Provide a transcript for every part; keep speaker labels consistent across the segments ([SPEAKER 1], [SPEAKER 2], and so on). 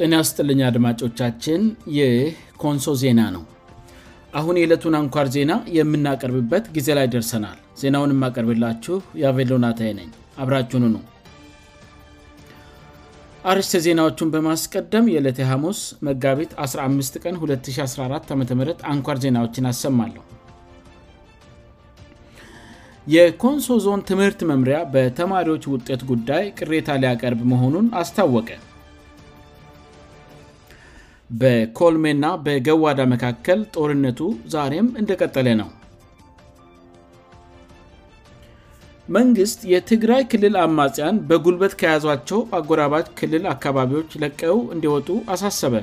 [SPEAKER 1] እና አስጥልኛ አድማጮቻችን ይኮንሶ ዜና ነው አሁን የዕለቱን አንኳር ዜና የምናቀርብበት ጊዜ ላይ ደርሰናል ዜናውን የማቀርብላችሁ የቬሎናታይ ነኝ አብራችኑ ነው አርስተ ዜናዎቹን በማስቀደም የዕለት ሐሙስ መጋቢት 15 ቀን 214 ዓ አንኳር ዜናዎችን አሰማለሁ የኮንሶ ዞን ትምህርት መምሪያ በተማሪዎች ውጤት ጉዳይ ቅሬታ ሊያቀርብ መሆኑን አስታወቀ በኮልሜ ና በገዋዳ መካከል ጦርነቱ ዛሬም እንደቀጠለ ነው መንግሥት የትግራይ ክልል አማጽያን በጉልበት ከያዟቸው አጎራባች ክልል አካባቢዎች ለቀው እንዲወጡ አሳሰበ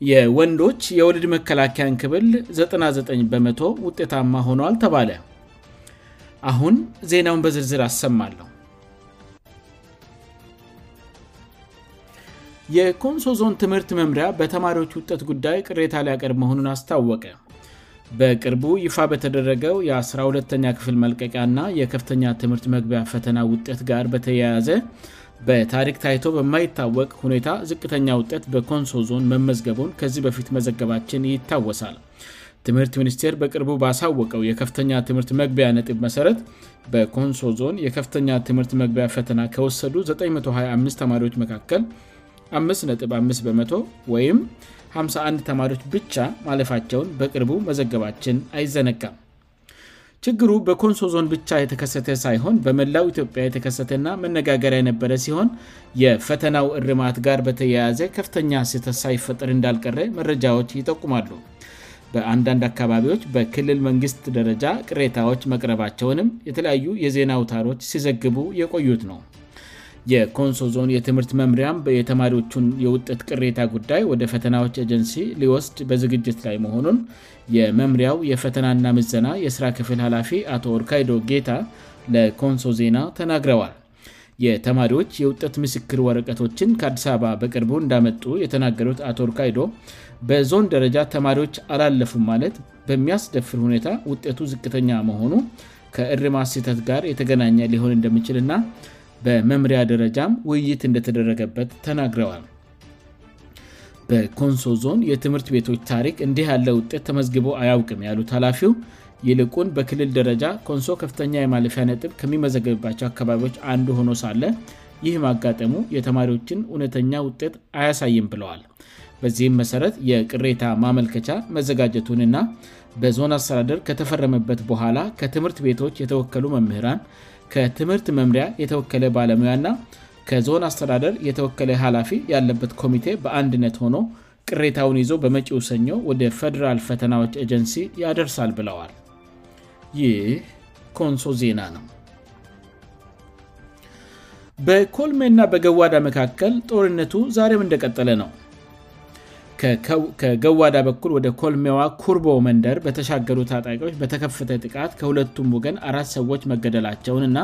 [SPEAKER 1] የወንዶች የወልድ መከላከያን ክብል 99 በመ0 ውጤታማ ሆኗዋል ተባለ አሁን ዜናውን በዝርዝር አሰማለሁ የኮንሶ ዞን ትምህርት መምሪያ በተማሪዎች ውጠት ጉዳይ ቅሬታ ሊያቀርብ መሆኑን አስታወቀ በቅርቡ ይፋ በተደረገው የ12ኛ ክፍል መልቀቂያእና የከፍተኛ ትምህርት መግቢያ ፈተና ውጠት ጋር በተያያዘ በታሪክ ታይቶ በማይታወቅ ሁኔታ ዝቅተኛ ውጠት በኮንሶ ዞን መመዝገቡን ከዚህ በፊት መዘገባችን ይታወሳል ትምህርት ሚኒስቴር በቅርቡ ባሳወቀው የከፍተኛ ትምህርት መግቢያ ነጥብ መሠረት በኮንሶ ዞን የከፍተኛ ትምህርት መግቢያ ፈተና ከወሰዱ 925 ተማሪዎች መካከል 55በመ ወይም 51 ተማሪዎች ብቻ ማለፋቸውን በቅርቡ መዘገባችን አይዘነጋም ችግሩ በኮንሶ ዞን ብቻ የተከሰተ ሳይሆን በመላው ኢትዮጵያ የተከሰተና መነጋገርያ የነበረ ሲሆን የፈተናው እርማት ጋር በተያያዘ ከፍተኛ ስተ ሳይፈጠር እንዳልቀረ መረጃዎች ይጠቁማሉ በአንዳንድ አካባቢዎች በክልል መንግሥት ደረጃ ቅሬታዎች መቅረባቸውንም የተለያዩ የዜና ውታሮች ሲዘግቡ የቆዩት ነው የኮንሶ ዞን የትምህርት መምሪያም የተማሪዎቹን የውጠት ቅሬታ ጉዳይ ወደ ፈተናዎች ጀንሲ ሊወስድ በዝግጅት ላይ መሆኑን የመምሪያው የፈተናና ምዘና የስራ ክፍል ኃላፊ አቶ ኦርካይዶ ጌታ ለኮንሶ ዜና ተናግረዋል የተማሪዎች የውጠት ምስክር ወረቀቶችን ከአዲስ አበባ በቅርቡ እንዳመጡ የተናገሩት አቶ ኦርካይዶ በዞን ደረጃ ተማሪዎች አላለፉም ማለት በሚያስደፍር ሁኔታ ውጤቱ ዝቅተኛ መሆኑ ከእርማሴተት ጋር የተገናኘ ሊሆን እንደምችልእና በመምሪያ ደረጃም ውይይት እንደተደረገበት ተናግረዋል በኮንሶ ዞን የትምህርት ቤቶች ታሪክ እንዲህ ያለ ውጤት ተመዝግበ አያውቅም ያሉት ላፊው ይልቁን በክልል ደረጃ ኮንሶ ከፍተኛ የማለፊ ነጥ ከሚመዘገብባቸው አካባቢዎች አንዱ ሆኖ ሳለ ይህም አጋጠሙ የተማሪዎችን እውነተኛ ውጤት አያሳይም ብለዋል በዚህም መሰረት የቅሬታ ማመልከቻ መዘጋጀቱን ና በዞን አስተዳደር ከተፈረመበት በኋላ ከትምህርት ቤቶች የተወከሉ መምህራን ከትምህርት መምሪያ የተወከለ ባለሙያና ከዞን አስተዳደር የተወከለ ኃላፊ ያለበት ኮሚቴ በአንድነት ሆኖ ቅሬታውን ይዞ በመጪው ሰኞ ወደ ፈደራል ፈተናዎች ኤጀንሲ ያደርሳል ብለዋል ይህ ኮንሶ ዜና ነው በኮልሜ እና በገዋዳ መካከል ጦርነቱ ዛሬም እንደቀጠለ ነው ከገዋዳ በኩል ወደ ኮልሚዋ ኩርቦ መንደር በተሻገሩ ታጣቂዎች በተከፈተ ጥቃት ከሁለቱም ወገን አራት ሰዎች መገደላቸውን እና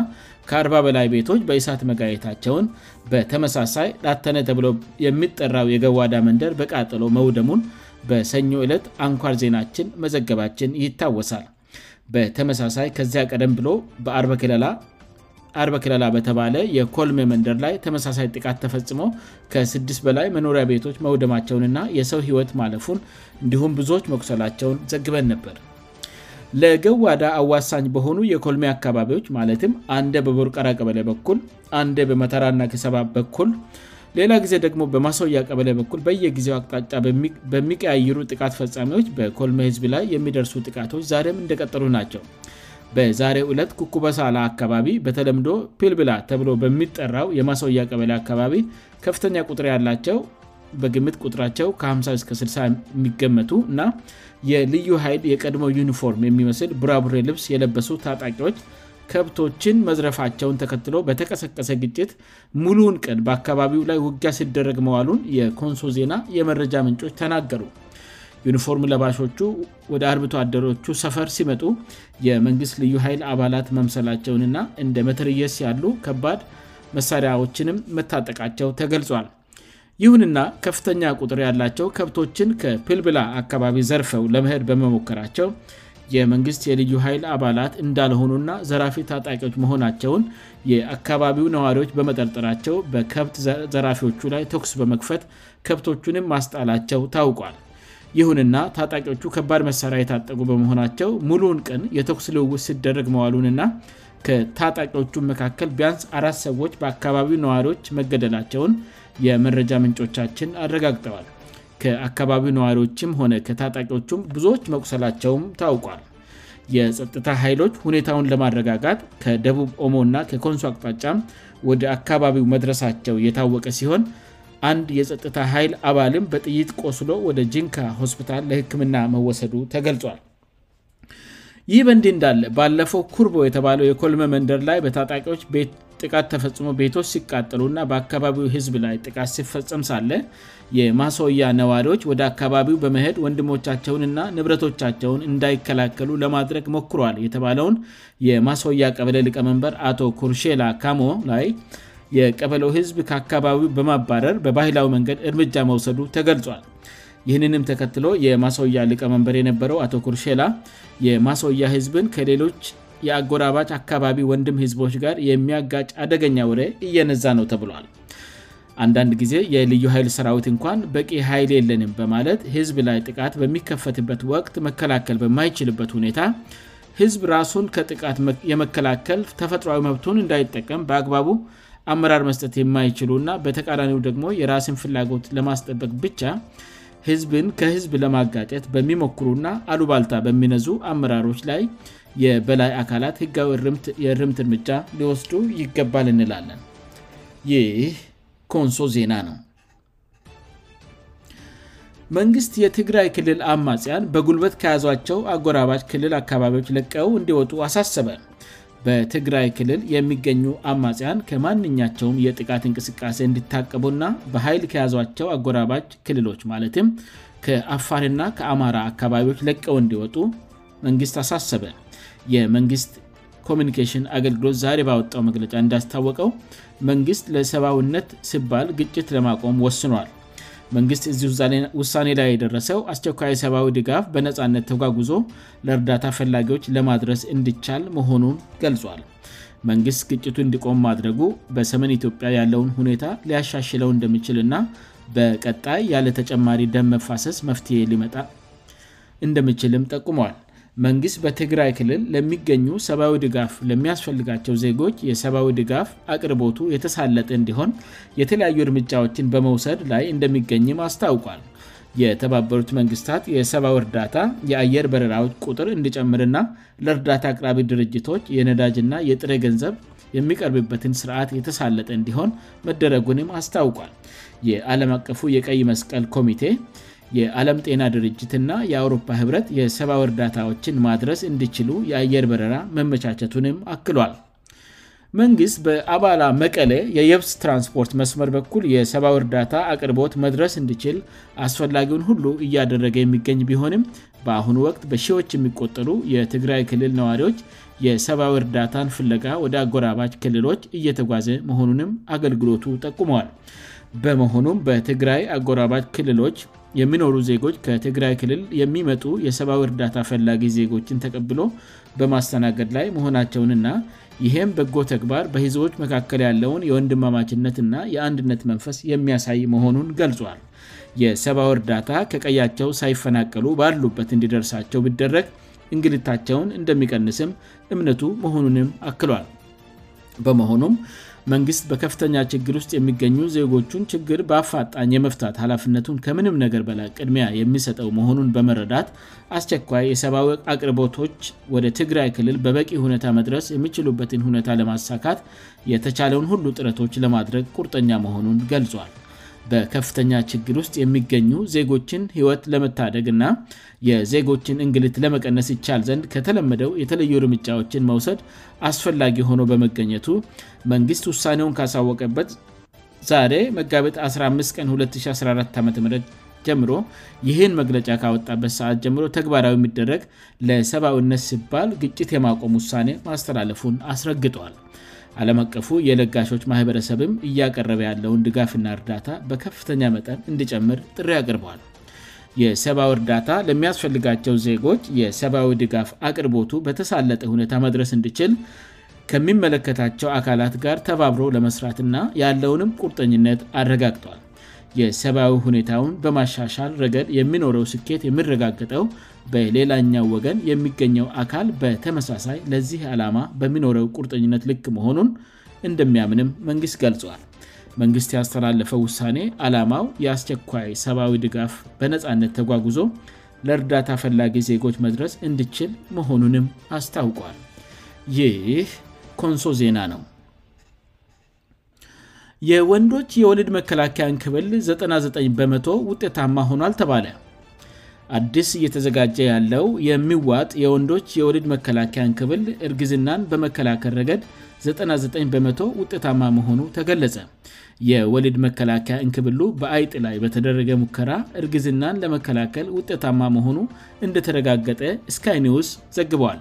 [SPEAKER 1] ከ40 በላይ ቤቶች በእሳት መጋየታቸውን በተመሳሳይ ዳተነ ተብለ የሚጠራው የገዋዳ መንደር በቃጠሎ መውደሙን በሰኞ ዕለት አንኳር ዜናችን መዘገባችን ይታወሳል በተመሳሳይ ከዚያ ቀደም ብሎ በአ ለላ አር ክላላ በተባለ የኮልሜ መንደር ላይ ተመሳሳይ ጥቃት ተፈጽሞ ከ6 በላይ መኖሪያ ቤቶች መውደማቸውንእና የሰው ህይወት ማለፉን እንዲሁም ብዙዎች መኩሰላቸውን ዘግበን ነበር ለገዋዳ አዋሳኝ በሆኑ የኮልሜ አካባቢዎች ማለትም አን በቦርቀራ ቀበለ በኩል አን በመተራና ክሰባ በኩል ሌላ ጊዜ ደግሞ በማስወያ ቀበለ በኩል በየጊዜው አቅጣጫ በሚቀያይሩ ጥቃት ፈፃሚዎች በኮልሜ ህዝብ ላይ የሚደርሱ ጥቃቶች ዛም እንደቀጠሉ ናቸው በዛሬው ዕለት ኩኩበሳላ አካባቢ በተለምዶ ፕልብላ ተብሎ በሚጠራው የማስወያ ቀበሌ አካባቢ ከፍተኛ ቁጥር ያላቸው በግምት ቁጥራቸው ከ5060 የሚገመቱ እና የልዩ ኃይድ የቀድሞ ዩኒፎርም የሚመስል ቡራቡሬ ልብስ የለበሱ ታጣቂዎች ከብቶችን መዝረፋቸውን ተከትሎ በተቀሰቀሰ ግጭት ሙሉውን ቀን በአካባቢው ላይ ውጊያ ሲደረግ መዋሉን የኮንሶ ዜና የመረጃ ምንጮች ተናገሩ ዩኒፎርም ለባሾቹ ወደ አርብቷ አደሮቹ ሰፈር ሲመጡ የመንግስት ልዩ ኃይል አባላት መምሰላቸውንና እንደ መትርየስ ያሉ ከባድ መሳሪያዎችንም መታጠቃቸው ተገልጿል ይሁንና ከፍተኛ ቁጥር ያላቸው ከብቶችን ከፕልብላ አካባቢ ዘርፈው ለመድ በመሞከራቸው የመንግስት የልዩ ኃይል አባላት እንዳልሆኑና ዘራፊ ታጣቂዎች መሆናቸውን የአካባቢው ነዋሪዎች በመጠርጠራቸው በከብት ዘራፊዎቹ ላይ ተኩስ በመክፈት ከብቶቹንም ማስጣላቸው ታውቋል ይሁንና ታጣቂዎቹ ከባድ መሣሪያ የታጠቁ በመሆናቸው ሙሉውን ቀን የተኩስ ልውውስ ሲደረግ መዋሉንና ከታጣቂዎቹም መካከል ቢያንስ አራት ሰዎች በአካባቢው ነዋሪዎች መገደላቸውን የመረጃ ምንጮቻችን አረጋግጠዋል ከአካባቢው ነዋሪዎችም ሆነ ከታጣቂዎቹም ብዙዎች መቁሰላቸውም ታውቋል የጸጥታ ኃይሎች ሁኔታውን ለማረጋጋት ከደቡብ ኦሞ እና ከኮንሶ አቅጣጫም ወደ አካባቢው መድረሳቸው የታወቀ ሲሆን አንድ የጸጥታ ኃይል አባልም በጥይት ቆስሎ ወደ ጅንካ ሆስፒታል ለህክምና መወሰዱ ተገልጿል ይህ በእንድህ እንዳለ ባለፈው ኩርቦ የተባለው የኮልመ መንደር ላይ በታጣቂዎች ጥቃት ተፈጽሞ ቤቶች ሲቃጠሉ እና በአካባቢው ህዝብ ላይ ጥቃት ሲፈጸም ሳለ የማስወያ ነዋሪዎች ወደ አካባቢው በመሄድ ወንድሞቻቸውን እና ንብረቶቻቸውን እንዳይከላከሉ ለማድረግ ሞክሯል የተባለውን የማስወያ ቀበለ ሊቀመንበር አቶ ኩርሴላ ካሞ ላይ የቀበሎ ህዝብ ከአካባቢው በማባረር በባህላዊ መንገድ እርምጃ መውሰዱ ተገልጿል ይህንንም ተከትሎ የማስወያ ልቀመንበር የነበረው አቶ ኩርላ የማስወያ ህዝብን ከሌሎች የአጎራባጭ አካባቢ ወንድም ህዝቦች ጋር የሚያጋጭ አደገኛ ወ እየነዛ ነው ተብሏል አንዳንድ ጊዜ የልዩ ኃይል ሰራዊት እንኳን በቂ ኃይል የለንም በማለት ህዝብ ላይ ጥቃት በሚከፈትበት ወቅት መከላከል በማይችልበት ሁኔታ ህዝብ ራሱን ከጥቃት የመከላከል ተፈጥሯዊ መብቱን እንዳይጠቀም በአግባቡ አመራር መስጠት የማይችሉ እና በተቃራኒ ደግሞ የራስን ፍላጎት ለማስጠበቅ ብቻ ህዝብን ከህዝብ ለማጋጨት በሚሞክሩና አሉባልታ በሚነዙ አመራሮች ላይ የበላይ አካላት ህጋዊ የእርምት እርምጃ ሊወስዱ ይገባል እንላለን ይህ ኮንሶ ዜና ነው መንግስት የትግራይ ክልል አማጽያን በጉልበት ከያዟቸው አጎራባሽ ክልል አካባቢዎች ለቀው እንዲወጡ አሳስበ በትግራይ ክልል የሚገኙ አማጽያን ከማንኛቸውም የጥቃት እንቅስቃሴ እንድታቀቡእና በኃይል ከያዟቸው አጎራባጅ ክልሎች ማለትም ከአፋርና ከአማራ አካባቢዎች ለቀው እንዲወጡ መንግስት አሳሰበ የመንግስት ኮሚኒኬሽን አገልግሎት ዛሬ ባወጣው መግለጫ እንዳስታወቀው መንግስት ለሰብውነት ስባል ግጭት ለማቆም ወስኗል መንግስት እዚህ ውሳኔ ላይ የደረሰው አስቸኳይ ሰብዊ ድጋፍ በነፃነት ተጓጉዞ ለእርዳታ ፈላጊዎች ለማድረስ እንዲቻል መሆኑን ገልጿል መንግስት ግጭቱ እንዲቆም ማድረጉ በሰመን ኢትዮጵያ ያለውን ሁኔታ ሊያሻሽለው እንደምችል እና በቀጣይ ያለ ተጨማሪ ደን መፋሰስ መፍትሄ ሊመጣ እንደምችልም ጠቁመዋል መንግስት በትግራይ ክልል ለሚገኙ ሰብአዊ ድጋፍ ለሚያስፈልጋቸው ዜጎች የሰብዊ ድጋፍ አቅርቦቱ የተሳለጠ እንዲሆን የተለያዩ እርምጫዎችን በመውሰድ ላይ እንደሚገኝም አስታውቋል የተባበሩት መንግስታት የሰብዊ እርዳታ የአየር በረራዎች ቁጥር እንድጨምርና ለእርዳታ አቅራቢ ድርጅቶች የነዳጅና የጥረ ገንዘብ የሚቀርብበትን ስርዓት የተሳለጠ እንዲሆን መደረጉንም አስታውቋል የዓለም አቀፉ የቀይ መስቀል ኮሚቴ የዓለም ጤና ድርጅትእና የአውሮፓ ህብረት የሰብዊ እርዳታዎችን ማድረስ እንድችሉ የአየር በረራ መመቻቸቱንም አክሏል መንግስት በአባላ መቀለ የየብስ ትራንስፖርት መስመር በኩል የሰብዊ እርዳታ አቅርቦት መድረስ እንድችል አስፈላጊውን ሁሉ እያደረገ የሚገኝ ቢሆንም በአሁኑ ወቅት በሺዎች የሚቆጠሩ የትግራይ ክልል ነዋሪዎች የሰብአዊ እርዳታን ፍለጋ ወደ አጎራባች ክልሎች እየተጓዘ መሆኑንም አገልግሎቱ ጠቁመዋል በመሆኑም በትግራይ አጎራባ ክልሎች የሚኖሩ ዜጎች ከትግራይ ክልል የሚመጡ የሰብዊ እርዳታ ፈላጊ ዜጎችን ተቀብሎ በማስሰናገድ ላይ መሆናቸውንና ይሄም በጎ ተግባር በህዝቦች መካከል ያለውን የወንድማማችነት ና የአንድነት መንፈስ የሚያሳይ መሆኑን ገልጿል የሰብዊ እርዳታ ከቀያቸው ሳይፈናቀሉ ባሉበት እንዲደርሳቸው ብደረግ እንግልታቸውን እንደሚቀንስም እምነቱ መሆኑንም አክሏል በመሆኑም መንግስት በከፍተኛ ችግር ውስጥ የሚገኙ ዜጎቹን ችግር በአፋጣኝ የመፍታት ኃላፍነቱን ከምንም ነገር በላ ቅድሚያ የሚሰጠው መሆኑን በመረዳት አስቸኳይ የሰብዊ አቅርቦቶች ወደ ትግራይ ክልል በበቂ ሁኔታ መድረስ የሚችሉበትን ሁኔታ ለማሳካት የተቻለውን ሁሉ ጥረቶች ለማድረግ ቁርጠኛ መሆኑን ገልጿል በከፍተኛ ችግር ውስጥ የሚገኙ ዜጎችን ህይወት ለመታደግ እና የዜጎችን እንግሊት ለመቀነስ ይቻል ዘንድ ከተለመደው የተለዩ እርምጫዎችን መውሰድ አስፈላጊ ሆኖ በመገኘቱ መንግስት ውሳኔውን ካሳወቀበት ዛሬ መጋቤ 15 ቀን 214 ዓም ጀምሮ ይህን መግለጫ ካወጣበት ሰዓት ጀምሮ ተግባራዊ የሚደረግ ለሰብዊነት ሲባል ግጭት የማቆም ውሳኔ ማስተላለፉን አስረግጧል ዓለም አቀፉ የለጋሾች ማህበረሰብም እያቀረበ ያለውን ድጋፍና እርዳታ በከፍተኛ መጠን እንድጨምር ጥሪ አቅርበዋል የሰብዊ እርዳታ ለሚያስፈልጋቸው ዜጎች የሰብአዊ ድጋፍ አቅርቦቱ በተሳለጠ ሁኔታ መድረስ እንድችል ከሚመለከታቸው አካላት ጋር ተባብሮ ለመስራትእና ያለውንም ቁርጠኝነት አረጋግጧል የሰብአዊ ሁኔታውን በማሻሻል ረገድ የሚኖረው ስኬት የሚረጋገጠው በሌላኛው ወገን የሚገኘው አካል በተመሳሳይ ለዚህ ዓላማ በሚኖረው ቁርጠኝነት ልክ መሆኑን እንደሚያምንም መንግስት ገልጿል መንግስት ያስተላለፈው ውሳኔ አላማው የአስቸኳይ ሰብአዊ ድጋፍ በነፃነት ተጓጉዞ ለእርዳታ ፈላጊ ዜጎች መድረስ እንድችል መሆኑንም አስታውቋል ይህ ኮንሶ ዜና ነው የወንዶች የወልድ መከላከያ እንክብል 99 በመቶ ውጤታማ ሆኗል ተባለ አዲስ እየተዘጋጀ ያለው የሚዋጥ የወንዶች የወልድ መከላከያ እንክብል እርግዝናን በመከላከል ረገድ 99 በመቶ ውጤታማ መሆኑ ተገለጸ የወልድ መከላከያ እንክብሉ በአይጥ ላይ በተደረገ ሙከራ እርግዝናን ለመከላከል ውጤታማ መሆኑ እንደተረጋገጠ ስkይ ኒውስ ዘግበዋል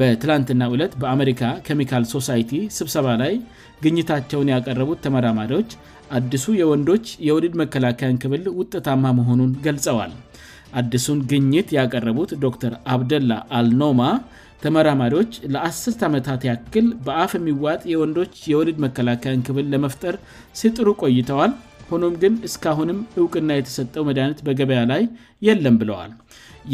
[SPEAKER 1] በትላንትና ዕለት በአሜሪካ ኬሚካል ሶሳይቲ ስብሰባ ላይ ግኝታቸውን ያቀረቡት ተመራማሪዎች አዲሱ የወንዶች የወልድ መከላከያን ክብል ውጥታማ መሆኑን ገልጸዋል አዲሱን ግኝት ያቀረቡት ዶክተር አብደላ አልኖማ ተመራማሪዎች ለአስርተ ዓመታት ያክል በአፍ የሚዋጥ የወንዶች የወልድ መከላከያን ክብል ለመፍጠር ሲጥሩ ቆይተዋል ሆኖም ግን እስካአሁንም እውቅና የተሰጠው መድኃኒት በገበያ ላይ የለም ብለዋል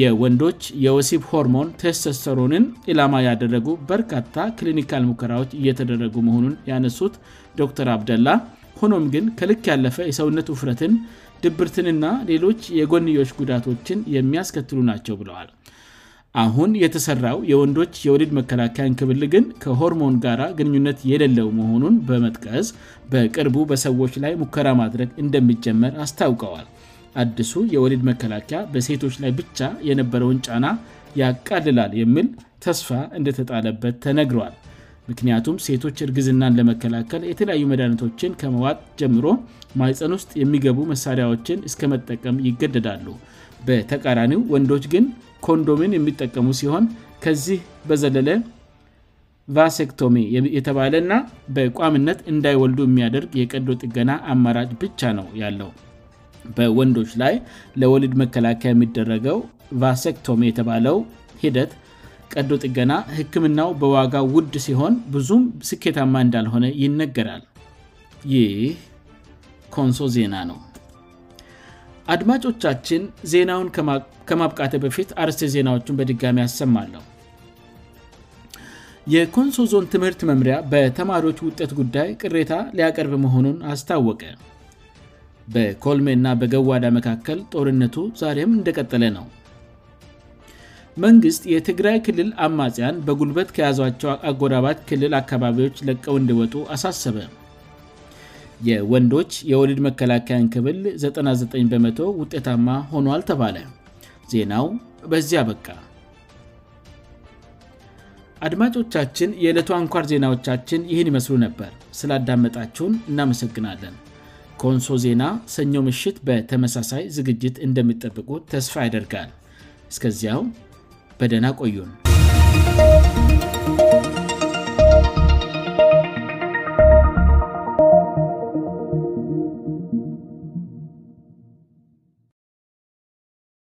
[SPEAKER 1] የወንዶች የወሲብ ሆርሞን ቴስተስተሮንን ላማ ያደረጉ በርካታ ክሊኒካል ሙከራዎች እየተደረጉ መሆኑን ያነሱት ዶክተር አብደላ ሆኖም ግን ከልክ ያለፈ የሰውነት ውፍረትን ድብርትንና ሌሎች የጎንዮች ጉዳቶችን የሚያስከትሉ ናቸው ብለዋል አሁን የተሰራው የወንዶች የወልድ መከላከያን ክብል ግን ከሆርሞን ጋራ ግንኙነት የሌለው መሆኑን በመጥቀዝ በቅርቡ በሰዎች ላይ ሙከራ ማድረግ እንደሚጀመር አስታውቀዋል አድሱ የወልድ መከላከያ በሴቶች ላይ ብቻ የነበረውን ጫና ያቃልላል የሚል ተስፋ እንደተጣለበት ተነግረል ምክንያቱም ሴቶች እርግዝናን ለመከላከል የተለያዩ መድኃኒቶችን ከመዋጥ ጀምሮ ማይፀን ውስጥ የሚገቡ መሳሪያዎችን እስከመጠቀም ይገደዳሉ በተቃራኒው ወንዶች ግን ኮንዶሚን የሚጠቀሙ ሲሆን ከዚህ በዘለለ ቫaሴክቶሚ የተባለ ና በቋምነት እንዳይወልዱ የሚያደርግ የቀዶ ጥገና አማራጭ ብቻ ነው ያለው በወንዶች ላይ ለወልድ መከላከያ የሚደረገው ቫaሴክቶሚ የተባለው ሂደት ቀዶ ጥገና ህክምናው በዋጋ ውድ ሲሆን ብዙም ስኬታማ እንዳልሆነ ይነገራል ይህ ኮንሶ ዜና ነው አድማጮቻችን ዜናውን ከማብቃተ በፊት አርስ ዜናዎቹን በድጋሚ አሰማለሁ የኮንሶ ዞን ትምህርት መምሪያ በተማሪዎች ውጠት ጉዳይ ቅሬታ ሊያቀርብ መሆኑን አስታወቀ በኮልሜ ና በገዋዳ መካከል ጦርነቱ ዛሬም እንደቀጠለ ነው መንግስት የትግራይ ክልል አማጽያን በጉልበት ከያዟቸው አጎዳባች ክልል አካባቢዎች ለቀው እንዲወጡ አሳሰበ የወንዶች የወልድ መከላከያን ክብል 99 በመቶ ውጤታማ ሆኗል ተባለ ዜናው በዚያ ያበቃ አድማጮቻችን የዕለቱ አንኳር ዜናዎቻችን ይህን ይመስሉ ነበር ስላዳመጣችውን እናመሰግናለን ከወንሶ ዜና ሰኞ ምሽት በተመሳሳይ ዝግጅት እንደሚጠብቁ ተስፋ ያደርጋል እስከዚያው በደና ቆዩም